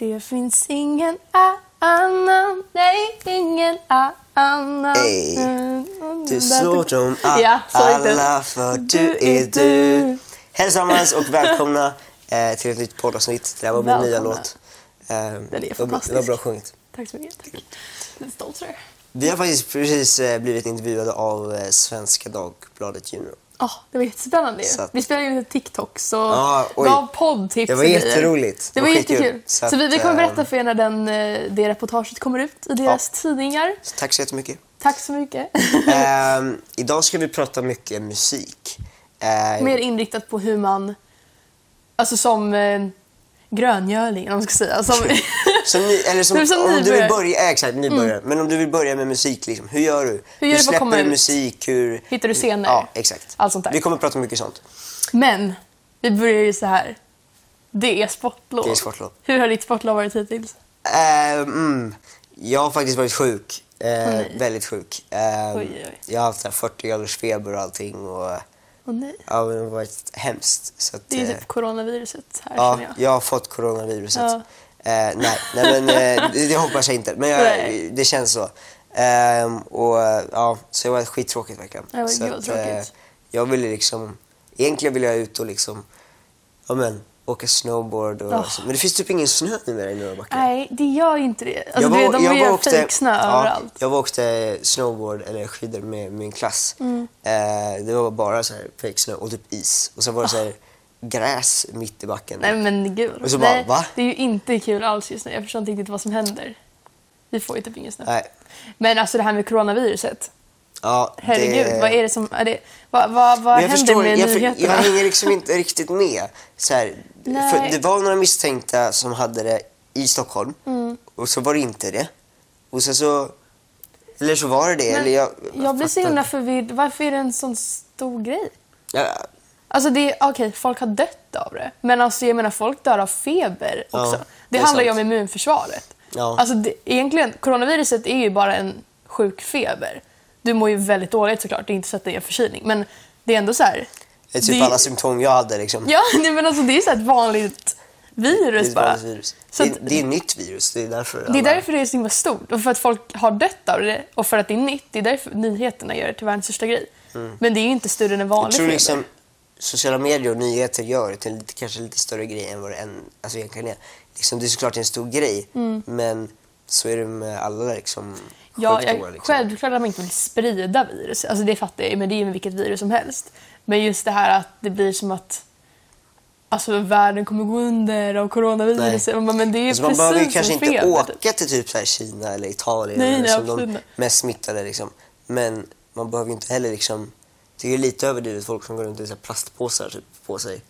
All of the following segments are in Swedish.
Det finns ingen annan, nej ingen annan. Ey, Du slår dem Ja, alla för du är du. Hej allesammans och välkomna eh, till ett nytt poddavsnitt. Det här var min nya låt. Eh, Den är bra- Det var fantastisk. bra sjungit. Tack så mycket. Tack. Jag är stolt över. Vi har faktiskt precis eh, blivit intervjuade av eh, Svenska Dagbladet Junior. Ja, det var jättespännande ju. Att- Vi spelade in lite TikToks och Ja, oj. gav poddtips Det var jätteroligt. Det Det var jättekul. Så, Så vi, vi kommer eh, berätta för er när den, eh, det reportaget kommer ut i deras tidningar. Så tack så jättemycket. Tack så mycket. Ehm, idag ska vi prata mycket musik. Eh, Mer inriktat på hur man, alltså som eh, gröngöling, om man ska säga. Som, Som ny, eller som, som om du vill nybörjare. börja, ja, exakt, nybörjare. Men om du vill börja med musik, liksom, hur gör du? Hur gör att släpper du musik? Hur... Hittar du scener? Ja, exakt. Allt sånt där. Vi kommer att prata mycket sånt. Men, vi börjar ju så här. Det är sportlov. Det är sportlov. Hur har ditt sportlov varit hittills? Ehm, mm, jag har faktiskt varit sjuk. Nej. väldigt sjuk. Ehm, Oj, oj. Jag har haft så här 40 graders feber och allting. Och, Åh nej. ja, det har varit hemskt. Så att, Det är typ coronaviruset här Ja, jag. jag har fått coronaviruset. Ja. Eh, nej, nej, men eh, det, det hoppas jag inte. Men jag, det känns så. Ehm, och, eh, ja, så det var skittråkigt verkligen. Ja, så vad tråkigt. jag ville liksom, egentligen ville jag ut och liksom, ja men, åka snowboard och Oh. så. Men det finns typ ingen snö numera i några backar. Nej, det gör ju inte det. Alltså, du vet, de gör fejksnö överallt. Jag var åkte snowboard eller skidor med min klass. Mm. Eh, det var bara så här fejksnö och typ is. Och så var det så här gräs mitt i backen. Nej men gud. Och så bara, Nej, va? Det är ju inte kul alls just nu. Jag förstår inte riktigt vad som händer. Vi får ju typ ingen snö. Nej. Men alltså det här med coronaviruset. Ja, Herregud, det... vad är det som... Är det, vad vad, vad jag händer förstår, med jag, nyheterna? jag hänger liksom inte riktigt med. Så här, för det var några misstänkta som hade det i Stockholm Mm. och så var det inte det. Och sen så... Eller så var det det. Men eller jag, jag blir så himla förvirrad. Varför är det en sån stor grej? Ja, Alltså det är, okej, folk har dött av det. Men alltså jag menar folk dör av feber Ja, också. det, det är handlar ju om sant. immunförsvaret. Ja. Alltså det, egentligen, coronaviruset är ju bara en sjuk feber. Du mår ju väldigt dåligt såklart, det är inte så att det är en förkylning. Men det är ändå så här. det är typ det- alla symptom jag hade. Liksom. Ja, nej, men alltså det är så här ett vanligt det virus ett bara. virus. Så det, att- är, det är ett nytt virus. Det är därför Det är därför det är så himla stort. Och för att folk har dött av det och för att det är nytt. Det är därför nyheterna gör det till världens största grej. Men det är ju inte större än en Mm. Jag vanlig tror feber. Sociala medier och nyheter gör det till lite, kanske lite större grej än vad det än, alltså egentligen är. Liksom, det är såklart en stor grej, men så är det med alla liksom, Mm. Ja, jag, liksom. självklart att man inte vill sprida virus. Alltså det fattar jag men det är ju med vilket virus som helst. Men just det här att det blir som att alltså, världen kommer gå under av coronaviruset. Man bara, Men det är Alltså man behöver ju kanske inte åka till typ så här Kina eller Italien Nej, nej, som absolut de mest smittade. Liksom. Men man behöver ju inte heller liksom... Det är lite överdrivet folk som går runt i så här plastpåsar typ, på sig.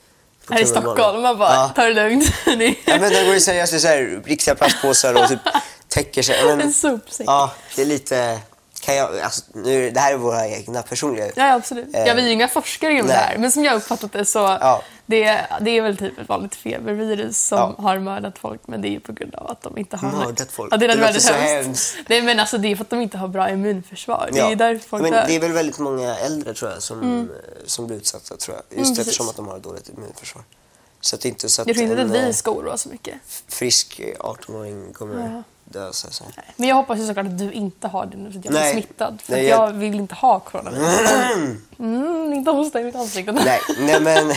på Här i. Stockholm, man bara, Ja. ta det lugnt. ja, men de går ju seriöst i så här riktiga plastpåsar och typ täcker sig. Men, En sopsäck. Ja, det är lite... Kan jag, alltså, nu, det här är våra egna personliga... Ja, absolut. Eh, Ja, vi är ju inga forskare inom det här, men som jag uppfattat det så Ja. det, det är väl typ ett vanligt febervirus som Ja. har mördat folk, men det är ju på grund av att de inte har... Mördat folk? Ja, det är Det låter så hemskt. Nej, men alltså det är för att de inte har bra immunförsvar. Det är Ja, därför folk men det är väl väldigt många äldre tror jag som, eh, som blir utsatta tror jag. Just Mm, eftersom att de har dåligt immunförsvar. Så att det är inte så att Jag tror inte att vi eh, ska oroa så mycket. frisk 18-åring kommer Ja. Så, så. Men jag hoppas ju såklart att du inte har det nu så att jag blir smittad. För Nej, jag... jag- vill inte ha coronavirus. Mm, inte hosta i mitt ansikte. Nej, nej men...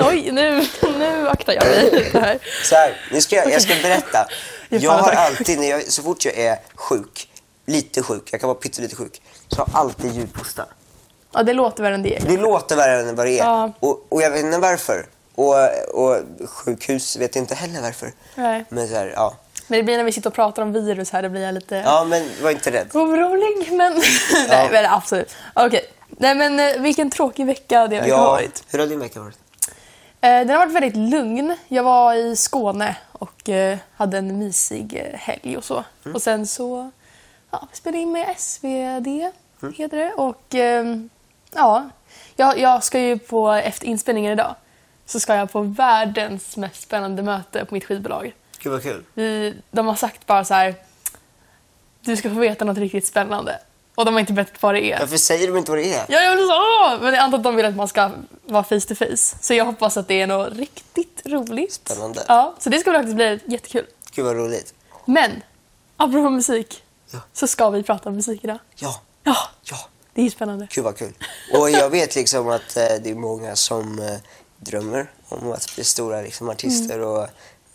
Oj, nu, nu aktar jag mig här. Så här, nu ska jag, jag ska berätta. Jag har alltid, när jag, så fort jag är sjuk, lite sjuk, jag kan vara pyttelite sjuk, så har jag alltid ljudhosta. Ja, det låter värre än det. Det låter värre än vad det är. Ja. Och, och jag vet inte varför. Och, och sjukhus vet inte heller varför. Nej. Men så här, ja. Men det blir när vi sitter och pratar om virus här, då blir jag lite... Ja, men var inte rädd. orolig, men... Nej, men absolut. Okej. Nej, men eh, vilken tråkig vecka det har Ja, varit. hur har din vecka varit? Eh, Den har varit väldigt lugn. Jag var i Skåne och eh, hade en mysig helg och så. Mm. Och sen så ja, spelade jag in med SvD, Mm. heter det. Och ehm, ja, jag, jag ska ju på, efter inspelningen idag, så ska jag på världens mest spännande möte på mitt skivbolag. Gud vad kul. Vi, de har sagt bara så här, du ska få veta något riktigt spännande. Och de har inte berättat vad det är. Varför säger de inte vad det är? Ja, jag vill så! Men jag antar att de vill att man ska vara face to face. Så jag hoppas att det är något riktigt roligt. Spännande. Ja, så det ska faktiskt bli jättekul. Gud vad roligt. Men, apropå musik, Ja. så ska vi prata om musik idag. Ja, Ja, ja. det är spännande. Gud vad kul. Och jag vet liksom att eh, det är många som eh, drömmer om att bli stora liksom, artister Mm. och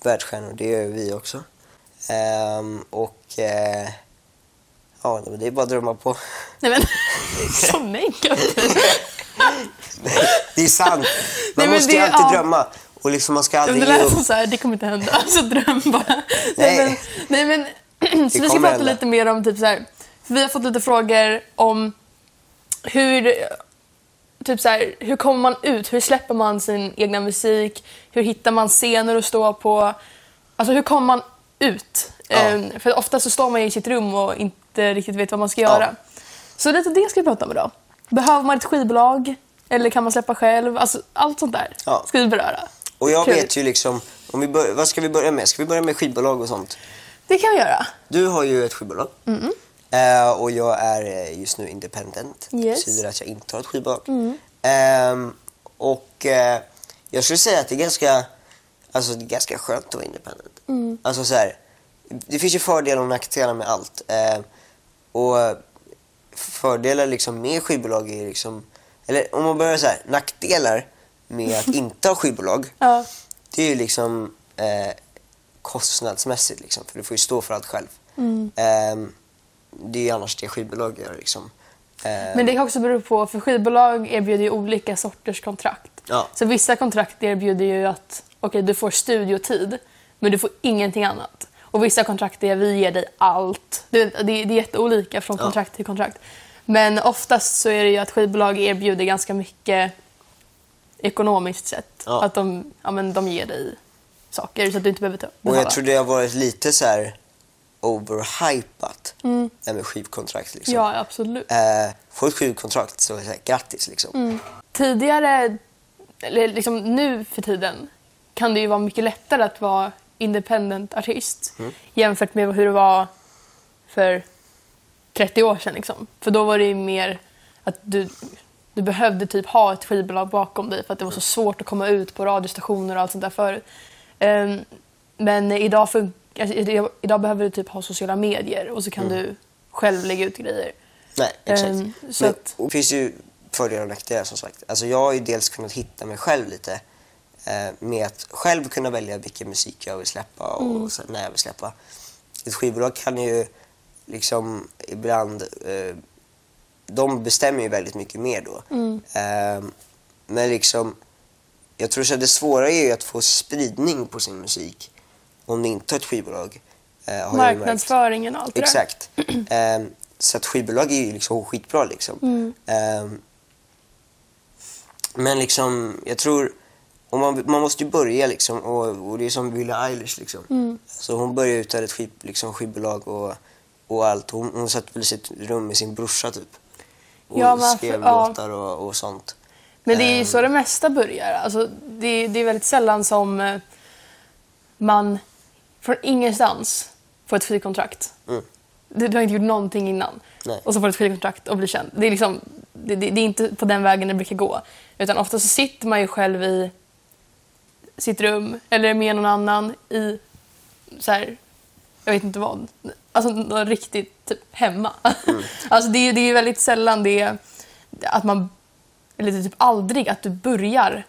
världsstjärnor. Det gör vi också. Ehm, och eh, ja, det är bara att drömma på. Nej men, så negativt. Det är sant. Man Nej, måste ju det- alltid ja. drömma. Och liksom man ska Det aldrig ge lät som så här, det kommer inte hända. Alltså dröm bara. Nej, Nej. men, men så vi ska prata hända. lite mer om typ så här. Vi har fått lite frågor om hur, typ så här, hur kommer man ut? Hur släpper man sin egna musik? Hur hittar man scener att stå på? Alltså hur kommer man ut? Ja. Ehm, för ofta så står man i sitt rum och inte riktigt vet vad man ska göra. Så lite det ska vi prata om idag. Behöver man ett skivbolag? Eller kan man släppa själv? Alltså allt sånt där Ja. ska vi beröra. Och jag Kul. vet ju liksom, om vi bör, vad ska vi börja med? Ska vi börja med skivbolag och sånt? Det kan vi göra. Du har ju ett skivbolag. Eh, och jag är eh, just nu independent. Det Yes. betyder att jag inte har ett skivbolag. Ehm, och eh, jag skulle säga att det är ganska, alltså, det är ganska skönt att vara independent. Alltså så här, det finns ju fördelar och nackdelar med allt. Eh, och fördelar liksom med skivbolag är liksom, eller om man börjar så här, nackdelar med att inte ha skivbolag Ja. det är ju liksom kostnadsmässigt liksom, för du får ju stå för allt själv. Ehm, det är ju annars det skivbolag gör liksom. Ehm, Men det kan också bero på, för skivbolag erbjuder ju olika sorters kontrakt. Ja. Så vissa kontrakt erbjuder ju att okej, du får studiotid, men du får ingenting annat. Och vissa kontrakt är vi ger dig allt. Det, det, det är jätteolika från Ja. kontrakt till kontrakt. Men oftast så är det ju att skivbolag erbjuder ganska mycket ekonomiskt sett. Ja. Att de, ja, men de ger dig saker så att du inte behöver ta och betala. jag tror det har varit lite så här overhypat, det här med skivkontrakt liksom. Ja, absolut. Eh, får ett skivkontrakt så är det grattis liksom. Mm. Tidigare, eller liksom nu för tiden, kan det ju vara mycket lättare att vara independent artist jämfört med hur det var för 30 år sedan. Liksom. För då var det ju mer att du, du behövde typ ha ett skivbolag bakom dig för att det var så svårt att komma ut på radiostationer och allt sånt där förut. Ehm, men idag, fun- alltså, idag, behöver du typ ha sociala medier och så kan du själv lägga ut grejer. Nej, exakt. Ehm, så Men, att- det finns ju fördelar och nackdelar som sagt. Alltså jag har ju dels kunnat hitta mig själv lite eh, med att själv kunna välja vilken musik jag vill släppa och Mm. när jag vill släppa. Ett skivbolag kan ju liksom ibland, eh, de bestämmer ju väldigt mycket mer då. Mm. Eh, men liksom, jag tror att det svåra är ju att få spridning på sin musik om det inte har ett skivbolag. Eh. Marknadsföringen och allt det. Exakt. Ehm, så att skivbolag är ju liksom skitbra liksom. Mm. Ehm, men liksom, jag tror, om man, man måste ju börja liksom och, och det är som Billie Eilish liksom. Mm. Så hon började utan ett skiv, liksom, skivbolag och, och allt. Hon, hon satt väl i sitt rum med sin brorsa typ. Och Ja, men skrev ja. låtar och, och sånt. Men det är ju Ehm. så det mesta börjar. Alltså, det, det är väldigt sällan som eh, man från ingenstans får ett skivkontrakt. Mm. Du, du har inte gjort någonting innan. Nej. Och så får du ett skivkontrakt och blir känd. Det är, liksom, det, det, det är inte på den vägen det brukar gå. Utan ofta så sitter man ju själv i sitt rum eller med någon annan i så här, jag vet inte vad. Alltså något riktigt typ hemma. alltså det, är- det är väldigt sällan det att man, eller typ aldrig att du bär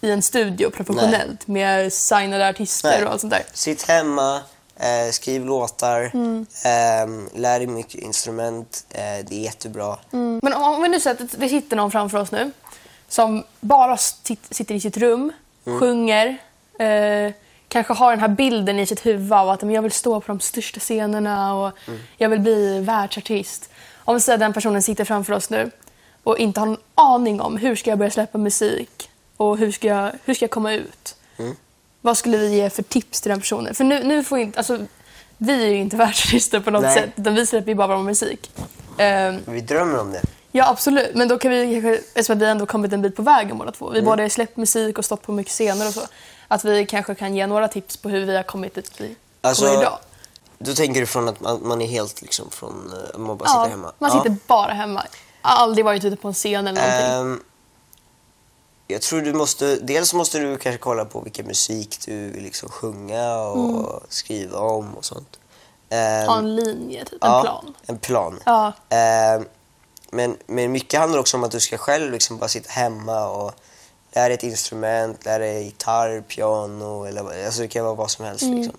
i en studio professionellt med signade artister Nej. och allt sånt där. Sitt hemma, eh, skriv låtar, Mm. ehm, lär dig mycket instrument. Eh, det är jättebra. Men om, vi nu säger att det sitter någon framför oss nu som bara sit, sitter i sitt rum, sjunger, eh, kanske har den här bilden i sitt huvud av att men jag vill stå på de största scenerna och jag vill bli världsartist. Om vi säger att den personen sitter framför oss nu och inte har någon aning om hur ska jag börja släppa musik och hur ska jag, hur ska jag komma ut. Vad skulle vi ge för tips till den personen? För nu, nu får inte, alltså, vi är ju inte världsartister på något Nej. sätt utan vi släpper ju bara vår musik. Ehm, Vi drömmer om det. Ja, absolut. Men då kan vi kanske, eftersom vi ändå kommit en bit på vägen båda två. Mm. Vi båda har släppt musik och stått på mycket scener och så. Att vi kanske kan ge några tips på hur vi har kommit dit vi Alltså, kommer idag. Då tänker du från att man, man är helt liksom från, eh, man bara sitter Ja, hemma? man sitter bara hemma. Aldrig varit ute på en scen eller någonting. Ehm, jag tror du måste, dels måste du kanske kolla på vilken musik du vill liksom sjunga och skriva om och sånt. Ehm, Ha en linje, typ. En ja, plan. En plan. Ja. Ehm, men, men mycket handlar också om att du ska själv liksom bara sitta hemma och lära dig ett instrument, lära dig gitarr, piano eller alltså det kan vara vad som helst. Liksom.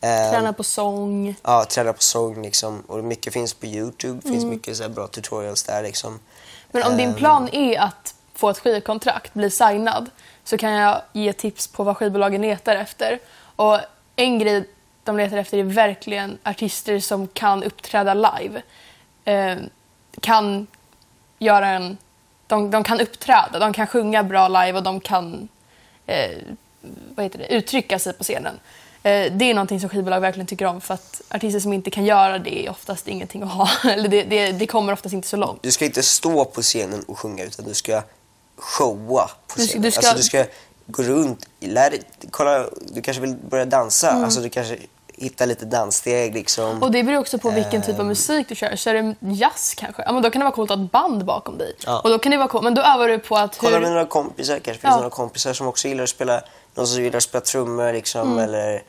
Ehm, Träna på sång. Ja, träna på sång liksom. Och mycket finns på Youtube, Mm. finns mycket så bra tutorials där liksom. Men om din Ehm, plan är att få ett skivkontrakt, bli signad, så kan jag ge tips på vad skivbolagen letar efter. Och en grej de letar efter är verkligen artister som kan uppträda live. Eh, kan göra en... De, de kan uppträda, de kan sjunga bra live och de kan eh, vad heter det, uttrycka sig på scenen. Eh, det är någonting som skivbolag verkligen tycker om för att artister som inte kan göra det är oftast ingenting att ha. Eller det, det, det kommer oftast inte så långt. Du ska inte stå på scenen och sjunga utan du ska showa på Du ska- scenen. du ska- Alltså du ska gå runt, lär kolla, du kanske vill börja dansa, Mm. alltså du kanske hittar lite danssteg liksom. Och det beror också på vilken typ Ehm. av musik du kör. Så är det jazz kanske, ja, men då kan det vara coolt att ha ett band bakom dig. Ja. Och då kan det vara coolt, men då övar du på att Kolla hur... med några kompisar kanske, finns Ja. några kompisar som också gillar att spela, någon som gillar att spela trummor liksom, Mm. eller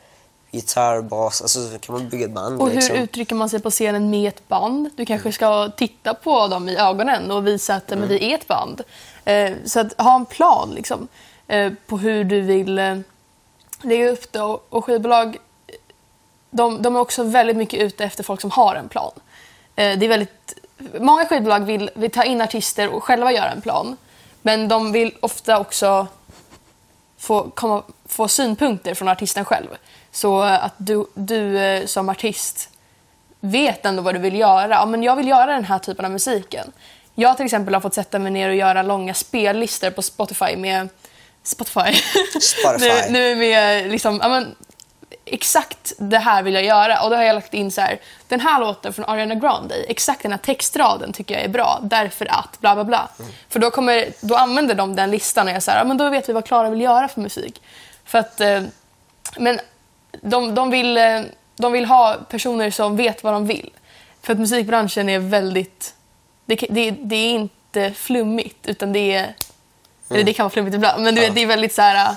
gitarr, bas, alltså så kan man bygga ett band Och hur liksom. uttrycker man sig på scenen med ett band? Du kanske ska titta på dem i ögonen och visa att Mm. men, vi är ett band. Eh, så att ha en plan liksom, eh, på hur du vill eh, lägga upp det. Och, och skivbolag de, de är också väldigt mycket ute efter folk som har en plan. Eh, det är väldigt, många skivbolag vill, vill ta in artister och själva göra en plan. Men de vill ofta också få, komma, få synpunkter från artisten själv. Så att du, du eh, som artist vet ändå vad du vill göra. Ja, men jag vill göra den här typen av musiken. Jag till exempel har fått sätta mig ner och göra långa spellistor på Spotify med Spotify. Spotify. nu, nu med liksom, ja, men, exakt det här vill jag göra. Och då har jag lagt in så här, den här låten från Ariana Grande, exakt den här textraden tycker jag är bra, därför att bla bla bla. För då, kommer, då använder de den listan och jag säger, ja, men då vet vi vad Klara vill göra för musik. För att, eh, men de, de, vill, eh, de vill ha personer som vet vad de vill. För att musikbranschen är väldigt, det, det, det är inte flummigt utan det är, eller det kan vara flummigt ibland, men du vet, det är väldigt så här,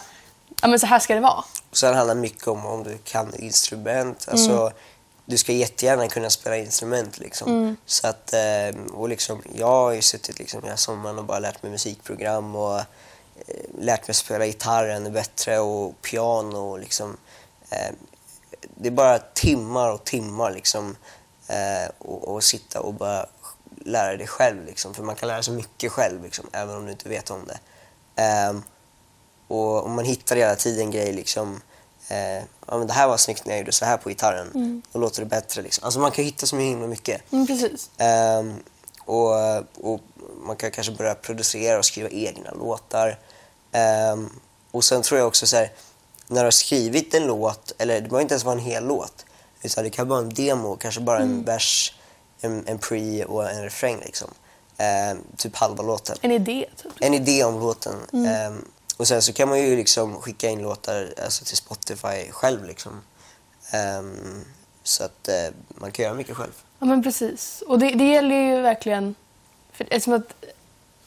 ja men så här ska det vara. Och sen handlar det mycket om om du kan instrument. Alltså, Mm. Du ska jättegärna kunna spela instrument. Liksom. Mm. Så att, eh, och liksom, jag har ju suttit liksom, hela sommaren och bara lärt mig musikprogram och eh, lärt mig spela gitarr ännu bättre och piano. Och liksom, eh, det är bara timmar och timmar liksom, eh, och, och sitta och bara lära dig själv. Liksom. För man kan lära sig mycket själv, liksom, även om du inte vet om det. Ehm, och om man hittar hela tiden grejer liksom, eh, ja, men det här var snyggt när jag gjorde så här på gitarren. Då låter det bättre. Liksom. Alltså man kan hitta så himla mycket. Mm, precis. Ehm, och, och man kan kanske börja producera och skriva egna låtar. Ehm, och sen tror jag också så här, när du har skrivit en låt, eller det behöver inte ens vara en hel låt, utan det kan vara en demo, kanske bara en vers, en, en pre och en refräng liksom. Ehm, typ halva låten En idé, typ. en idé om låten. Ehm, och sen så kan man ju liksom skicka in låtar alltså, till Spotify själv. Liksom. Ehm, så att eh, man kan göra mycket själv. Ja, men precis. Och det, det gäller ju verkligen... För eftersom att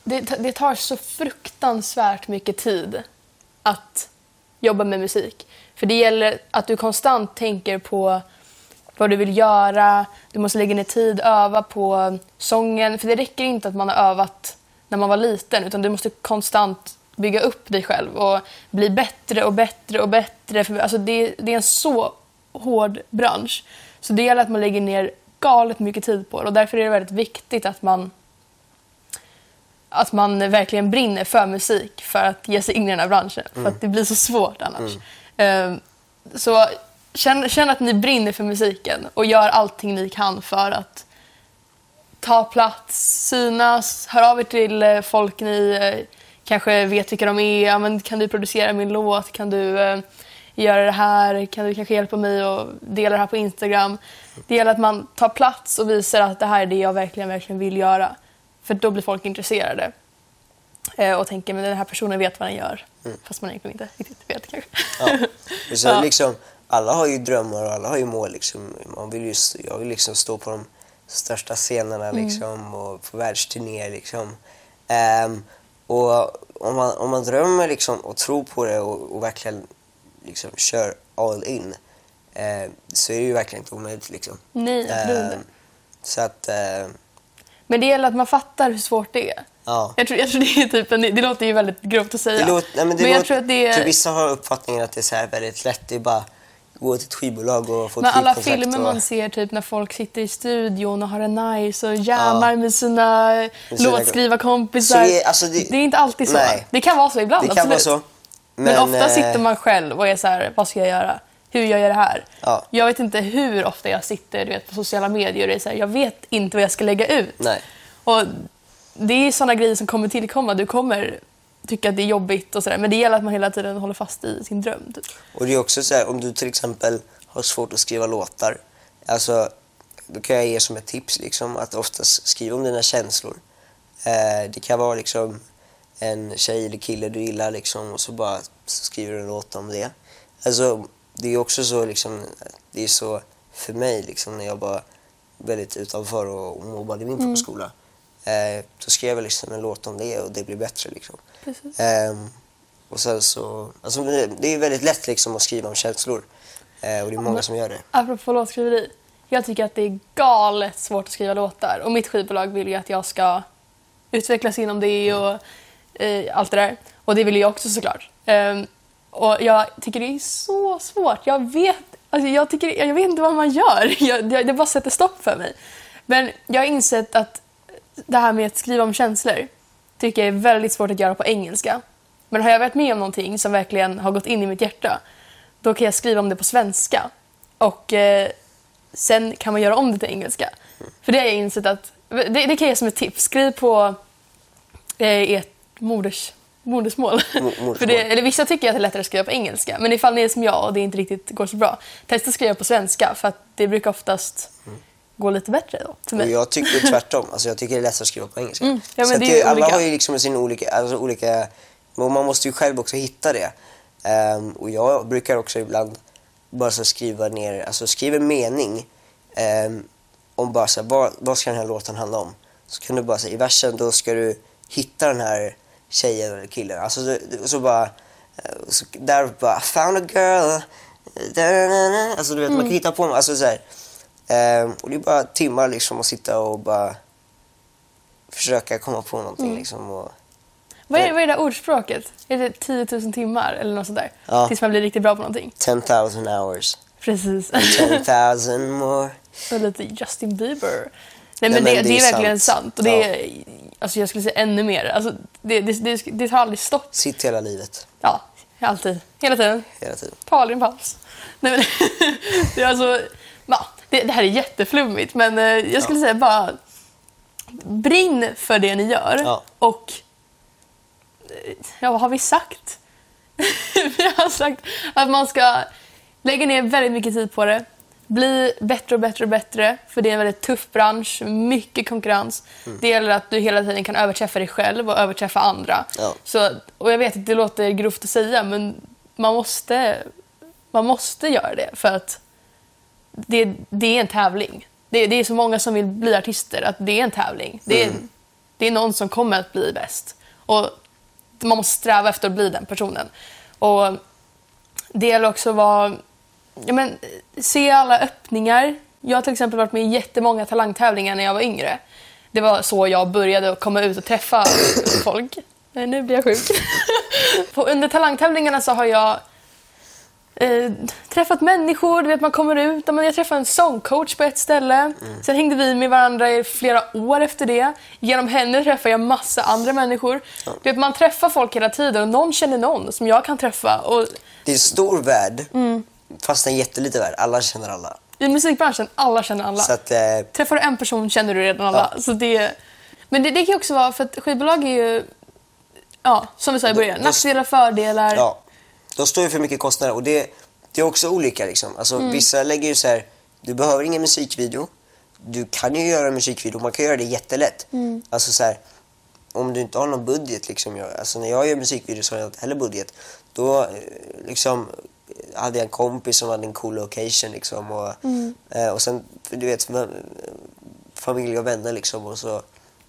det, det tar så fruktansvärt mycket tid att jobba med musik. För det gäller att du konstant tänker på vad du vill göra. Du måste lägga ner tid, öva på sången. För det räcker inte att man har övat när man var liten utan du måste konstant bygga upp dig själv och bli bättre och bättre och bättre. För, alltså det, det är en så hård bransch. Så det gäller att man lägger ner galet mycket tid på det och därför är det väldigt viktigt att man att man verkligen brinner för musik för att ge sig in i den här branschen. För att det blir så svårt annars. Eh, Så känn, känn att ni brinner för musiken och gör allting ni kan för att ta plats, synas, hör av er till eh, folk ni eh, kanske vet vilka de är. Ja, men kan du producera min låt? Kan du eh, göra det här? Kan du kanske hjälpa mig och dela det här på Instagram? Det gäller att man tar plats och visar att det här är det jag verkligen, verkligen vill göra. För då blir folk intresserade. Eh, och tänker men den här personen vet vad den gör. Fast man egentligen inte riktigt vet kanske. Ja. Så Ja. liksom, alla har ju drömmar och alla har ju mål. Liksom. Man vill ju, jag vill liksom stå på de största scenerna liksom, och på världsturnéer. Liksom. Ehm, och om man, om man drömmer liksom och tror på det och, och verkligen liksom kör all in eh, så är det ju verkligen inte omöjligt. Liksom. Nej. Eh, så att, eh, Men det gäller att man fattar hur svårt det är. ja. Jag tror, jag tror det är typ en, det låter ju väldigt grovt att säga. Det låter, nej, men det men jag låter, tror att det är... vissa har uppfattningen att det är så här väldigt lätt. Det är bara gå till ett skivbolag och få Men alla filmer och, man ser typ när folk sitter i studion och har det nice och jammar med sina sina- låtskrivarkompisar. Är- alltså det- det är inte alltid så. Nej. Det kan vara så ibland, Det kan vara absolut. så. Men, ofta eh, sitter man själv och är så här, vad ska jag göra? Hur gör jag det här? Ja. Jag vet inte hur ofta jag sitter du vet, på sociala medier och är så här, jag vet inte vad jag ska lägga ut. Nej. Och det är sådana grejer som kommer tillkomma. Du kommer tycka att det är jobbigt och sådär. Men det gäller att man hela tiden håller fast i sin dröm. Typ. Och det är också så här, om du till exempel har svårt att skriva låtar. Alltså, då kan jag ge som ett tips liksom, att oftast skriva om dina känslor. Eh, det kan vara liksom en tjej eller kille du gillar liksom, och så bara så skriver du en låt om det. Alltså, det är också så liksom, det är så för mig liksom, när jag var väldigt utanför och, och mobbade min folkskola. Eh, då skrev jag liksom en låt om det och det blev bättre liksom. Ehm, och sen så, alltså det, det är väldigt lätt liksom att skriva om känslor. Eh, och det är många som gör det. Apropå låtskriveri. Jag tycker att det är galet svårt att skriva låtar. Och mitt skivbolag vill ju att jag ska utvecklas inom det och eh, allt det där. Och det vill jag också såklart. Ehm, och jag tycker det är så svårt. Jag vet, alltså jag tycker, jag vet inte vad man gör. Jag, jag, det bara sätter stopp för mig. Men jag har insett att det här med att skriva om känslor tycker jag är väldigt svårt att göra på engelska. Men har jag varit med om någonting som verkligen har gått in i mitt hjärta, då kan jag skriva om det på svenska. Och eh, sen kan man göra om det till engelska. För det har jag insett att, det, det kan jag ge som ett tips. Skriv på eh, ert moders, modersmål. Mo- modersmål. För det, eller vissa tycker att det är lättare att skriva på engelska. Men ifall ni är som jag och det inte riktigt går så bra, testa att skriva på svenska. För att det brukar oftast gå lite bättre då, för mig. jag tycker tvärtom. Alltså jag tycker det är lättare att skriva på engelska. Mm. Ja, så det alla olika. har ju liksom sin olika, alltså olika... Och man måste ju själv också hitta det. Ehm, och jag brukar också ibland bara så skriva ner, alltså skriva en mening ehm, om bara så här, vad, vad ska den här låten handla om? Så kan du bara säga i versen då ska du hitta den här tjejen eller killen. Alltså du- så bara, så där bara found a girl. Alltså du vet man Mm. kan hitta på, alltså så här. Ehm, och det är bara timmar liksom att sitta och bara försöka komma på någonting Mm. liksom. Och, Vad är, vad är det där ordspråket? Är det 10 000 timmar eller något sånt där? Ja. Tills man blir riktigt bra på någonting. 10,000 hours. Precis. 10,000 more. Och lite Justin Bieber. Nej men, men det, det det, är är verkligen sant. sant. Och det är, alltså jag skulle säga ännu mer. Alltså det, det, det, det tar aldrig stopp. Sitt hela livet, Ja, alltid. Hela tiden. hela tiden. Ta aldrig en paus. Nej, men, det, är alltså, ja, det, det här är jätteflummigt men eh, jag skulle säga bara brinn för det ni gör. Ja. Och eh, ja, vad har vi sagt? vi har sagt att man ska lägga ner väldigt mycket tid på det. Bli bättre och bättre och bättre. För det är en väldigt tuff bransch, mycket konkurrens. Mm. Det gäller att du hela tiden kan överträffa dig själv och överträffa andra. Ja. Så, och jag vet att det låter grovt att säga men man måste, man måste göra det för att det, det är en tävling. Det, det är så många som vill bli artister att det är en tävling. Det är, Mm. det är någon som kommer att bli bäst. Och man måste sträva efter att bli den personen. Och det gäller också att vara, ja, men, se alla öppningar. Jag har till exempel varit med i jättemånga talangtävlingar när jag var yngre. Det var så jag började att komma ut och träffa folk. Nej, nu blir jag sjuk. Under talangtävlingarna så har jag eh, träffat människor, du vet man kommer ut. ja, Jag träffade en sångcoach på ett ställe. Sen hängde vi med varandra i flera år efter det. Genom henne träffade jag massa andra människor. Du vet, man träffar folk hela tiden och någon känner någon som jag kan träffa. Och Det är en stor värld, Mm. fast en jätteliten värld. Alla känner alla. i musikbranschen, alla känner alla. Så att, eh, Träffar du en person känner du redan alla. Så det, men det, det kan ju också vara, för att skivbolag är ju, ja, som vi sa i början, nackdelar, fördelar. ja, de står ju för mycket kostnader och det, det är också olika liksom. Alltså, Mm. Vissa lägger ju så här, du behöver ingen musikvideo. Du kan ju göra en musikvideo, man kan göra det jättelätt. Mm. Alltså så här, om du inte har någon budget liksom. Jag, alltså när jag gör musikvideo så har jag inte heller budget. Då eh, liksom hade jag en kompis som hade en cool location liksom. Och, Mm. eh, och sen, du vet, familj och vänner liksom. Och så,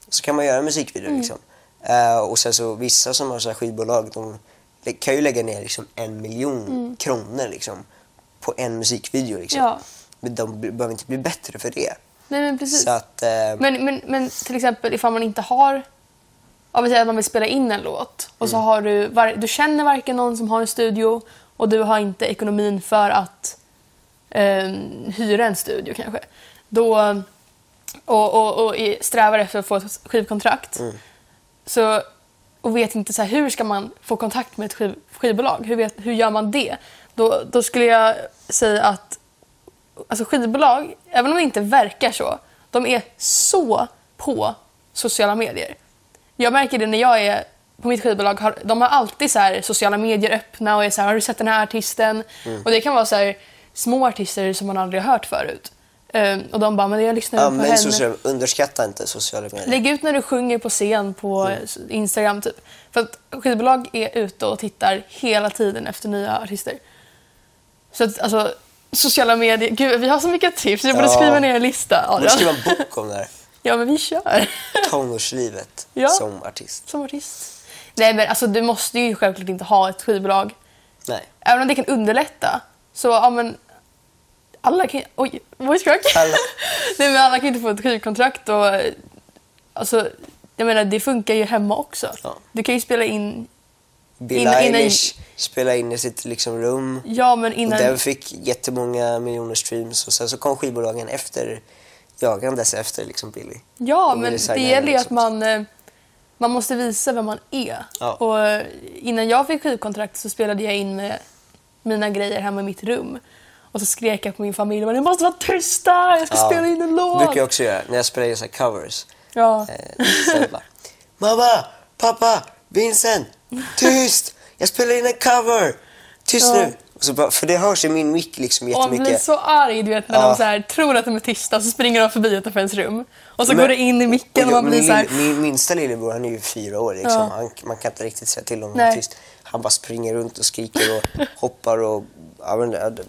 så kan man göra en musikvideo Mm. liksom. Eh, och sen så vissa som har så här skivbolag, de kan ju lägga ner liksom en miljon kronor liksom, på en musikvideo. Liksom. Ja. Men de be- behöver inte bli bättre för det. Nej men precis. Att, eh, Men, men, men till exempel ifall man inte har... Om vi säger att man vill spela in en låt och så har du... Var, du känner varken någon som har en studio och du har inte ekonomin för att eh, hyra en studio kanske. Då, och, och, och strävar efter att få ett skivkontrakt. Så, och vet inte så här, hur ska man få kontakt med ett skiv, skivbolag? Hur, vet, hur gör man det? Då, då skulle jag säga att alltså skivbolag, även om de inte verkar så, de är så på sociala medier. Jag märker det när jag är på mitt skivbolag, har, de har alltid så här sociala medier öppna och är så här, har du sett den här artisten? Mm. Och det kan vara så här, små artister som man aldrig har hört förut. Ehm, och de bara, men jag lyssnar ja, på men henne. social, underskatta inte sociala medier. Lägg ut när du sjunger på scen på Mm. Instagram typ. För att skivbolag är ute och tittar hela tiden efter nya artister. Så att alltså, sociala medier, gud vi har så mycket tips. Jag borde Ja. skriva ner en lista. Adrian. skriva en bok om det här. Ja men vi kör. Tonårslivet Ja. som artist. Som artist. Nej men alltså du måste ju självklart inte ha ett skivbolag. Nej. Även om det kan underlätta. Så ja men alla kan Oj, voice crack. Alla. Nej men alla kan inte få ett skivkontrakt och alltså jag menar det funkar ju hemma också. Ja. Du kan ju spela in, Bill Innan- innan- Eilish spelade in i sitt liksom, rum. ja men Och innan... den fick jättemånga miljoner streams och sen så kom skivbolagen efter, jagandes efter liksom Billy. Ja, Och men det gäller ju att man, eh, man måste visa vem man är. Ja. Och innan jag fick skivkontrakt så spelade jag in mina grejer hemma i mitt rum. Och så skrek jag på min familj att ni måste vara tysta, jag ska Ja. spela in en Det låt. brukar jag också göra när jag spelar in så covers. Ja. Eh, så jag bara, Mamma, pappa, Vincent, tyst! Jag spelar in en cover! Tyst Ja. nu! Och så bara, för det hörs i min mick liksom Och man blir jättemycket. så arg du vet, när Ja. de så här, tror att de är tysta så springer de förbi utanför ens rum. Och så Men- går det in i micken och jag- man blir min, så här... lill- min minsta lillebror, han är ju fyra år liksom. Ja. han, man kan inte riktigt säga till honom att tyst. Han bara springer runt och skriker och hoppar och... Ja, men, det- det-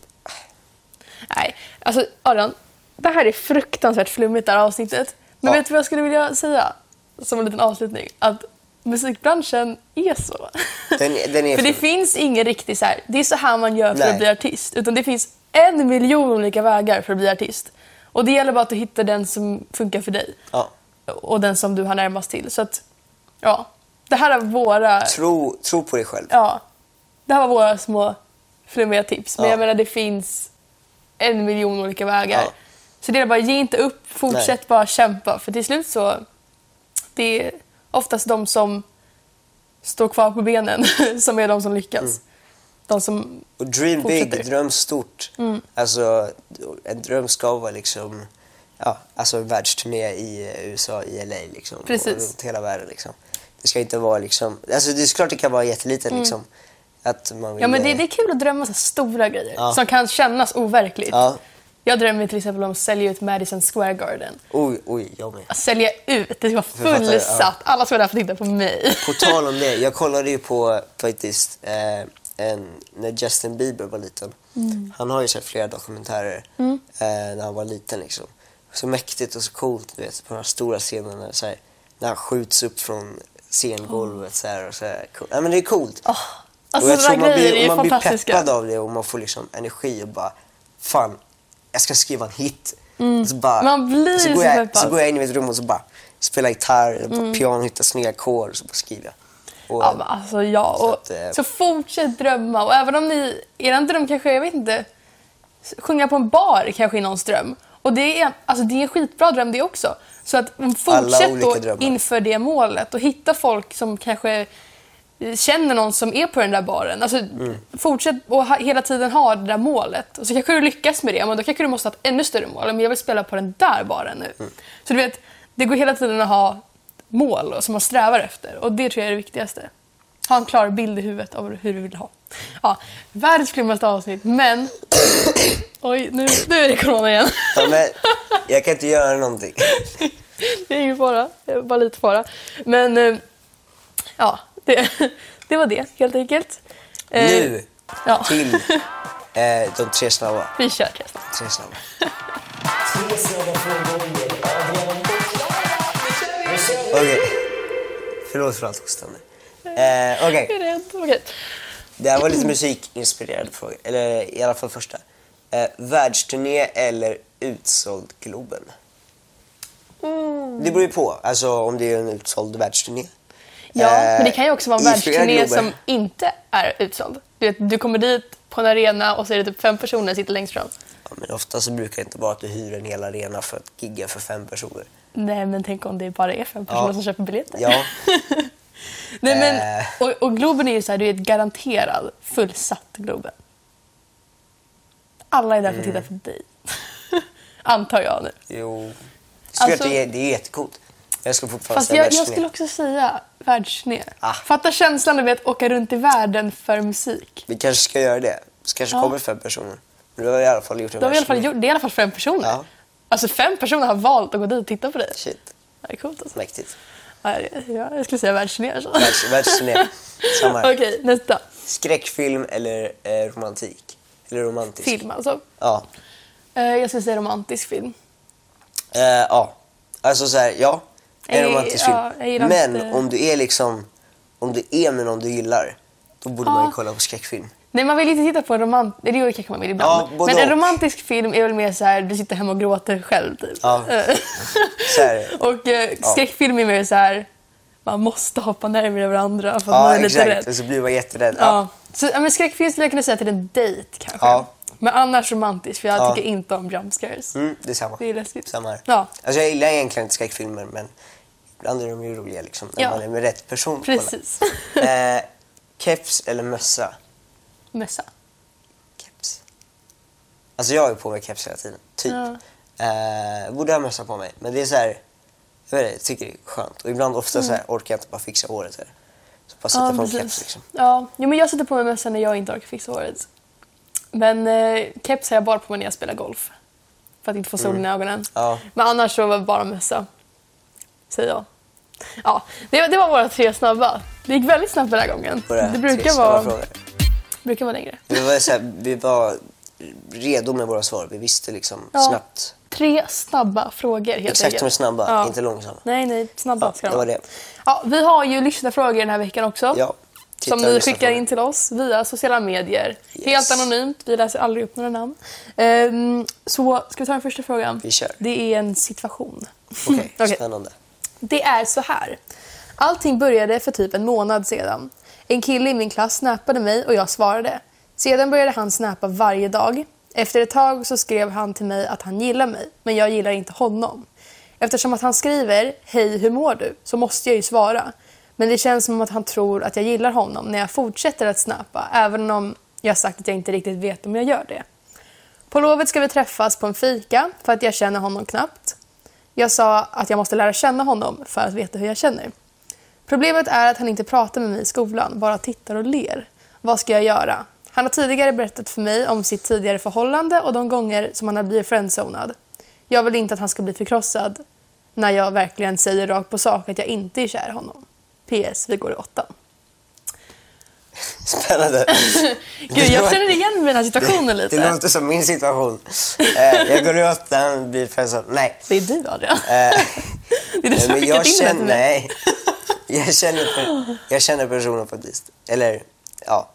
Nej, alltså Adrian, det här är fruktansvärt flummigt det här avsnittet. Men Ja. vet du vad jag skulle vilja säga som en liten avslutning? Att musikbranschen är så. Den, den är För det finns ingen riktig så här, det är så här man gör för Nej. att bli artist. Utan det finns en miljon olika vägar för att bli artist. Och det gäller bara att du hittar den som funkar för dig. ja. Och den som du har närmast till. Så att, ja. Det här är våra, tro, tro på dig själv. ja. Det här var våra små flummiga tips. Men Ja. jag menar det finns en miljon olika vägar. Ja. Så det är bara, ge inte upp, fortsätt Nej. bara kämpa. För till slut så, det är oftast de som står kvar på benen som är de som lyckas. De som, Och dream Fortsätter. big, dröm stort. Mm. Alltså, en dröm ska vara liksom... Ja, alltså en världsturné i USA, i LA liksom. Precis. Och runt hela världen liksom. Det ska inte vara liksom... Alltså det är klart det kan vara jätteliten liksom. Att man vill, Mm. ja men det, eh, det är kul att drömma så stora grejer Ja. som kan kännas overkligt. Ja. Jag drömmer till exempel om att sälja ut Madison Square Garden. Oj, oj, jag med. Att sälja ut, det ska vara fullsatt. ja. Alla vara där för att titta på mig. På tal om det, jag kollade ju på faktiskt eh, en, när Justin Bieber var liten. Mm. Han har ju sett flera dokumentärer eh, när han var liten liksom. Så mäktigt och så coolt, du vet, på de här stora scenerna. Så här, när han skjuts upp från scengolvet så här, och så här. Cool. Ja, men det är coolt. Oh, och alltså jag tror man blir, man blir peppad av det och man får liksom energi och bara, fan, jag ska skriva en hit. Och så bara, Mm. Man blir så, så går jag, peppad. så går jag in i mitt rum och så bara spelar gitarr, mm. piano, hittar snygga ackord och så bara skriver jag. Och, Ja, men alltså ja. Så Och, att, eh, så fortsätt drömma. Och även om ni, er dröm kanske, jag vet inte, sjunga på en bar kanske är någons dröm. Och det är, alltså, det är en skitbra dröm det också. Så att mm, fortsätt då drömmar. inför det målet och hitta folk som kanske känner någon som är på den där baren. Alltså, Mm. Fortsätt och ha, hela tiden ha det där målet. Och så kanske du lyckas med det, men då kanske du måste ha ett ännu större mål. Men jag vill spela på den där baren nu. Mm. Så du vet, det går hela tiden att ha mål som man strävar efter. Och det tror jag är det viktigaste. Ha en klar bild i huvudet av hur du vill ha. Ja, världens flummigaste avsnitt, men... Oj, nu, nu är det corona igen. ja, men, jag kan inte göra någonting. Det är ingen fara, bara lite fara. Men eh, ja, det, det var det helt enkelt. Eh, Nu Ja, till eh, de tre snabba. vi kör testet. Tre snabba. Okej. Förlåt för allt hostande. Eh, Okej. Okej. det här var lite musikinspirerade frågor. Eller i alla fall första. Eh, världsturné eller utsåld Globen? Det beror ju på. Alltså om det är en utsåld världsturné. Ja, Eh, men det kan ju också vara en världsturné som inte är utsåld. Du, vet, du kommer dit på en arena och så är det typ fem personer som sitter längst fram. Ja, men ofta så brukar det inte vara att du hyr en hel arena för att gigga för fem personer. Nej, men tänk om det bara är fem personer Ja. som köper biljetter. Ja, Nej, men, Eh. och, och Globen är ju så här, du är ett garanterad fullsatt Globen. Alla är där för att titta Mm. på dig. Antar jag nu. jo. Alltså- det, är, det är jättekort. Jag skulle fortfarande Fast jag, jag skulle också säga världsturné. Ah. Fatta känslan av att åka runt i världen för musik. Vi kanske ska göra det. Så kanske Ja. kommer fem personer. Men du har i alla fall gjort en Då har i alla fall gjort, det är i alla fall fem personer. Ja. Alltså fem personer har valt att gå dit och titta på dig. Shit, Det är coolt alltså. mäktigt. Ja, jag- skulle säga världsturné. Alltså. Världs, världsturné. Samma här. Okej, nästa. Skräckfilm eller eh, romantik? Eller romantisk? Film alltså. Ja. Eh, jag skulle säga romantisk film. Eh, ja. Alltså så här, ja. En romantisk ja, film. gillar Men inte- om du är liksom, om du är med någon du gillar, då borde man ju kolla på skräckfilm. Nej, man vill inte titta på en romantisk... Det kanske man vill ibland. Ja, Men en romantisk film är väl mer så här, du sitter hemma och gråter själv typ. Ja. Och eh, skräckfilm är mer så här, man måste hoppa närmare varandra för att man ja är lite exakt. rädd. Och så blir man jätterädd. Ja. Ja. Så, ja, men skräckfilm skulle jag kunna säga till en dejt kanske. Ja. Men annars romantisk för jag Ja. tycker inte om jump scares. Mm, det är samma. Det är läskigt. Samma här. Ja. Alltså jag gillar egentligen inte skräckfilmer men ibland är de ju roliga liksom. När Ja. man är med rätt person. Precis. Eh, keps eller mössa? Mössa. Keps. Alltså jag är på mig keps hela tiden. Typ. Ja. Eh, borde ha mössa på mig. Men det är så här, jag vet inte, jag tycker det är skönt. Och ibland ofta så här, orkar jag inte bara fixa håret. Här. Så bara sätta Mm. Ja, på precis. keps liksom. Ja, jo, men jag sätter på mig mössa när jag inte orkar fixa håret. Men eh, keps har jag bara på mig när jag spelar golf. För att inte få solen i ögonen. Mm. Ja. Men annars så var det bara mössa. Säger jag. Ja, det, det var våra tre snabba. Det gick väldigt snabbt den här gången. Våra Det brukar vara, frågor. brukar vara längre. Vi var, så här, vi var redo med våra svar. Vi visste liksom Ja. snabbt. Tre snabba frågor helt Exakt, enkelt. de är snabba, Ja. inte långsamma. Nej, nej, snabba Ja, ska de det var det. Ja, vi har ju lyssnarfrågor den här veckan också. Ja, som ni skickar in till oss via sociala medier. Yes. Helt anonymt, vi läser aldrig upp några namn. Ehm, så ska vi ta den första frågan? Vi kör. Det är en situation. Okej, Okej. spännande. Det är så här. Allting började för typ en månad sedan. En kille i min klass snappade mig och jag svarade. Sedan började han snappa varje dag. Efter ett tag så skrev han till mig att han gillar mig, men jag gillar inte honom. Eftersom att han skriver “Hej, hur mår du?” så måste jag ju svara. Men det känns som att han tror att jag gillar honom när jag fortsätter att snappa, även om jag sagt att jag inte riktigt vet om jag gör det. På lovet ska vi träffas på en fika för att jag känner honom knappt. Jag sa att jag måste lära känna honom för att veta hur jag känner. Problemet är att han inte pratar med mig i skolan, bara tittar och ler. Vad ska jag göra? Han har tidigare berättat för mig om sitt tidigare förhållande och de gånger som han har blivit friendzonad. Jag vill inte att han ska bli förkrossad när jag verkligen säger rakt på sak att jag inte är kär i honom. PS, vi går i åttan. Spännande. Gud, jag känner igen den här situationen lite. Det låter som min situation. Eh, jag går åttan, blir födelsedag. Nej. Det är du, Adrian. Eh, Det är du som har men jag skickat in känner, nej. Jag känner, jag känner personen faktiskt. Eller, ja.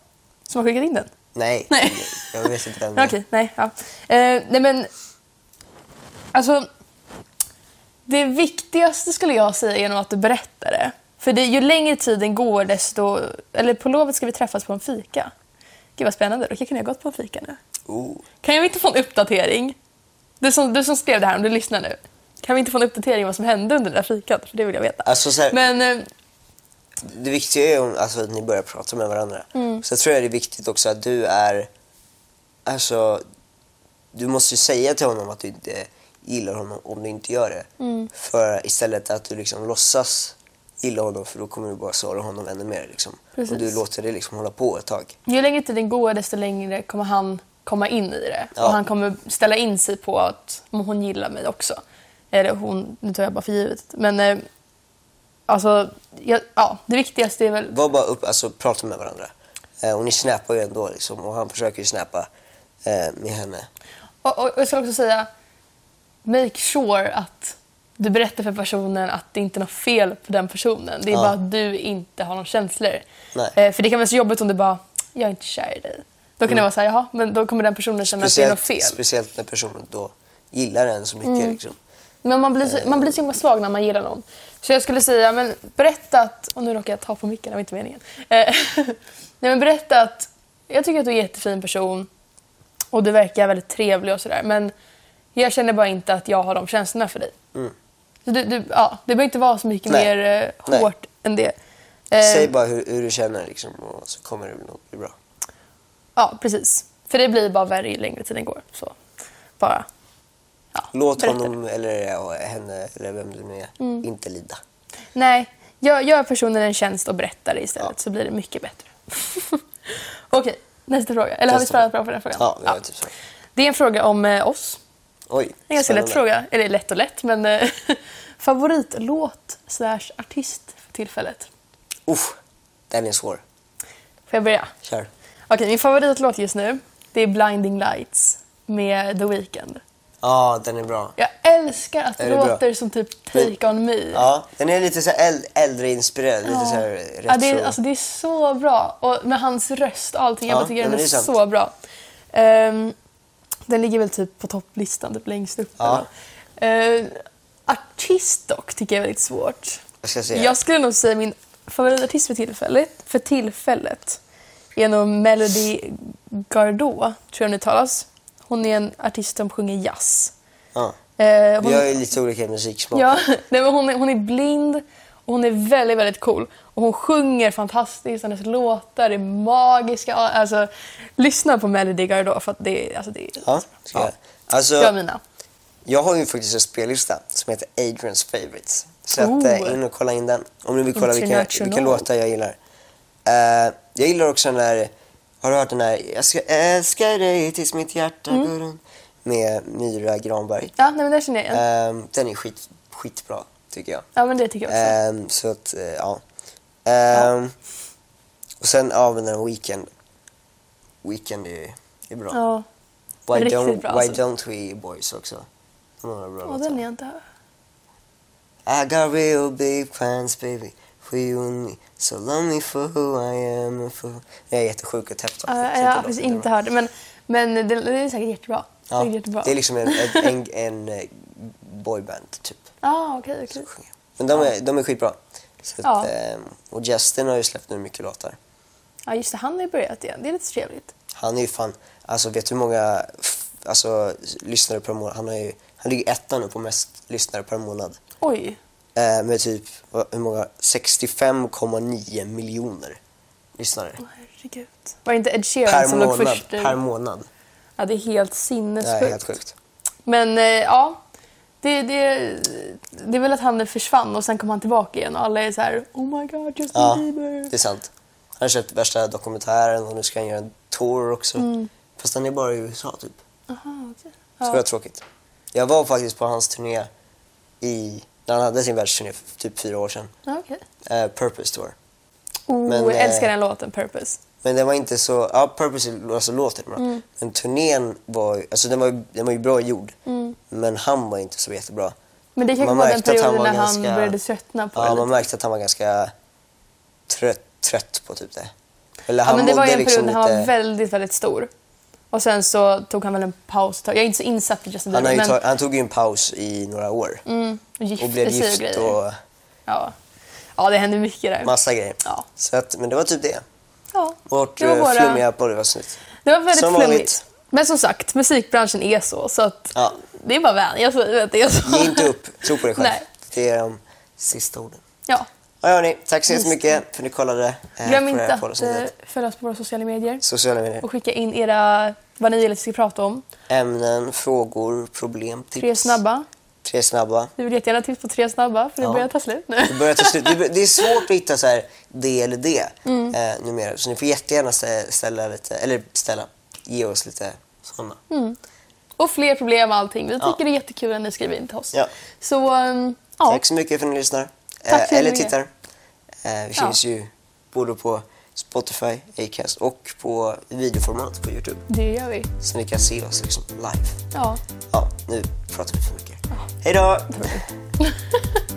Som har skickat in den? Nej. Nej. Jag vet inte vem det är. Okej, nej. Ja. Eh, nej men... Alltså... Det viktigaste skulle jag säga är nog att du berättar det. För det, ju längre tiden går desto... Eller på lovet ska vi träffas på en fika. Gud vad spännande, då kan jag gått på en fika nu. Oh. Kan jag inte få en uppdatering? Du som, du som skrev det här, om du lyssnar nu. Kan vi inte få en uppdatering om vad som hände under det där fikat? För det vill jag veta. Alltså, så här- Men... Eh, Det viktiga är ju alltså, att ni börjar prata med varandra. Mm. Så jag tror jag det är viktigt också att du är... Alltså, du måste ju säga till honom att du inte gillar honom om du inte gör det. Mm. För istället att du liksom låtsas gilla honom för då kommer du bara såra honom ännu mer. Liksom. Precis. Och du låter det liksom hålla på ett tag. Ju längre tiden går desto längre kommer han komma in i det. Ja. Och han kommer ställa in sig på att hon gillar mig också. Eller hon, nu tar jag bara för givet. Men eh, alltså, ja, ja, det viktigaste är väl... Var bara upp, alltså prata med varandra. Eh, och ni snappar ju ändå liksom. Och han försöker ju snappa eh, med henne. Och, och, och jag ska också säga, make sure att du berättar för personen att det inte är något fel på den personen. Det är Ja. bara att du inte har några känslor. Eh, för det kan vara så jobbigt om du bara, jag är inte kär i dig. Då kan det vara så här, jaha, men då kommer den personen känna att det är något Speciellt, fel. speciellt när personen då gillar en så mycket. Mm. Liksom. Men man blir, så, man blir så himla svag när man gillar någon. Så jag skulle säga, men berätta att... Och nu råkar jag ta på micken, det var inte meningen. Eh, Nej, men berätta att jag tycker att du är en jättefin person och du verkar väldigt trevlig och sådär. Men jag känner bara inte att jag har de känslorna för dig. Så du, du, ja, det behöver inte vara så mycket. Nej. mer eh, Nej. hårt än det. Eh, Säg bara hur, hur du känner liksom, och så kommer det nog bli bra. Ja, precis. För det blir bara värre ju längre tiden går. Så bara... Ja, Låt berätta. honom eller ja, henne eller vem du nu är Mm. inte lida. Nej, gör, gör personen en tjänst och berätta det istället Ja. så blir det mycket bättre. Okej, nästa fråga. Eller har vi Nästa svarat bra på den frågan? Ja, vi har typ så. Det är en fråga om eh, oss. Oj, En ganska lätt fråga. Eller lätt och lätt, men eh, favoritlåt slash artist för tillfället. Uff, den är svår. Får jag börja? Kör. Okej, min favoritlåt just nu det är Blinding Lights med The Weeknd. Ja, den är bra. Jag älskar att det det bra? låter som typ Take On Me. Ja, den är lite så äldre-inspirerad. Lite så här retro. Ja, det, är, alltså, det är så bra. Och med hans röst och allting. Jag Ja, bara tycker den är, det är så bra. Ehm, den ligger väl typ på topplistan, typ längst upp. Ja. Ehm, artist dock tycker jag är väldigt svårt. Jag ska säga. Jag skulle nog säga min favoritartist för tillfället, för tillfället är nog Melody Gardot, tror jag det talas. Hon är en artist som sjunger jazz. Ja. Ehm, Vi har ju lite olika musiksmak. Ja, nej, men hon, är, hon är blind och hon är väldigt, väldigt cool. Och hon sjunger fantastiskt, hennes låtar är magiska. Alltså, lyssna på Melody Gardot för att det, alltså, det är... Ja, ska jag. Alltså, Jag mina. jag har ju faktiskt en spellista som heter Adrians Favorites. Så att, Oh. in och kolla in den. Om ni vill kolla vilka, vilka låtar jag gillar. Eh, jag gillar också den där, har du hört den där Jag ska älska dig tills mitt hjärta Mm. går runt med Myra Granberg. Ja, nej, men det känner jag igen. Eh, den är skit, skitbra tycker jag. Ja, men det tycker jag också. Ehm, så att, eh, ja. Ehm, Och sen, ja men den Weekend. Weekend är, är bra. ja, why riktigt don't, bra, why alltså. don't we boys också? De har bra ja låtar. den är jag inte hört. I got real big plans baby for you and me So love me for who I am and for... Jag är jättesjuk och täppt. Ja, jag har faktiskt inte hört det, men, men det, det är säkert jättebra. Ja, Säkert jättebra. det är liksom en, en, en, en eh, boyband typ. ah, okej, okej. Men de är, de är skitbra. Så att, Ja. ehm, och Justin har ju släppt nu mycket låtar. Ja, just det. Han har ju börjat igen. Det är lite trevligt. Han är ju fan, alltså vet du hur många alltså, lyssnare per månad? Han, har ju, han ligger etta nu på mest lyssnare per månad. Oj. Eh, med typ, hur många? 65,9 miljoner lyssnare. Åh, herregud. Var det inte Ed Sheeran Per som låg först? Per månad. Ja, det är helt Det sinnessjukt. är helt sjukt. Men eh, ja, det, det, det är väl att han försvann och sen kom han tillbaka igen och alla är så här Oh my god, Justin Ja, Bieber. det är sant. Han har köpt värsta dokumentären och nu ska han göra en tour också. Fast han är bara i USA typ. Aha, okej. Så det var tråkigt. Jag var faktiskt på hans turné i, när han hade sin världsturné för typ fyra år sedan. Ja, okej. Eh, Purpose Tour. Oh, Men, jag eh, älskar den låten, Purpose. Men den var inte så, ja Purpose alltså låten är bra. Mm. Men turnén var alltså den var, den var ju bra gjord. Mm. Men han var inte så jättebra. Men det kanske man var den att han perioden när var han ganska- började tröttna på Ja, det man lite. märkte att han var ganska trött, trött på typ det. Eller Ja, men det var ju en period när han var lite- väldigt, väldigt stor. Och sen så tog han väl en paus. Jag är inte så insatt i Justin han, Bieber, ju men ta, han tog ju en paus i några år. mm, och gifte och blev och gift grejer. och Ja. ja, det hände mycket där. massa grejer. Ja. Så att, men det var typ det. Ja, Vårt det var eh, våra- flummiga poddavsnitt. Det var väldigt Som flummigt. vanligt. Men som sagt, musikbranschen är så. Så att Ja. det är bara vänja sig. Ge inte upp, tro på dig själv. Nej. Det är de sista orden. Ja. Ja, hörni, tack så Just mycket för att ni kollade eh, Glöm inte att eh, följa oss på våra sociala medier. Sociala medier. Och skicka in era, vad ni vill att vi ska prata om. Ämnen, frågor, problem, tips. Tre snabba. Tre snabba. Vi vill jättegärna tips på tre snabba för det Ja. börjar ta slut nu. Det börjar ta slut. Det är- svårt att hitta så här det eller det Mm. eh, numera. Så ni får jättegärna stä- ställa lite, eller ställa, ge oss lite sådana. Mm. Och fler problem och allting. Vi Ja. tycker det är jättekul när ni skriver in till oss. Ja. Så, um, ja. Tack så mycket för att ni lyssnar. Eh, eller tittar. Eh, vi Ja. finns ju både på Spotify, Acast och på videoformat på Youtube. Det gör vi. Så ni kan se oss liksom live. Ja. Ja, nu pratar vi för mycket. Hej då!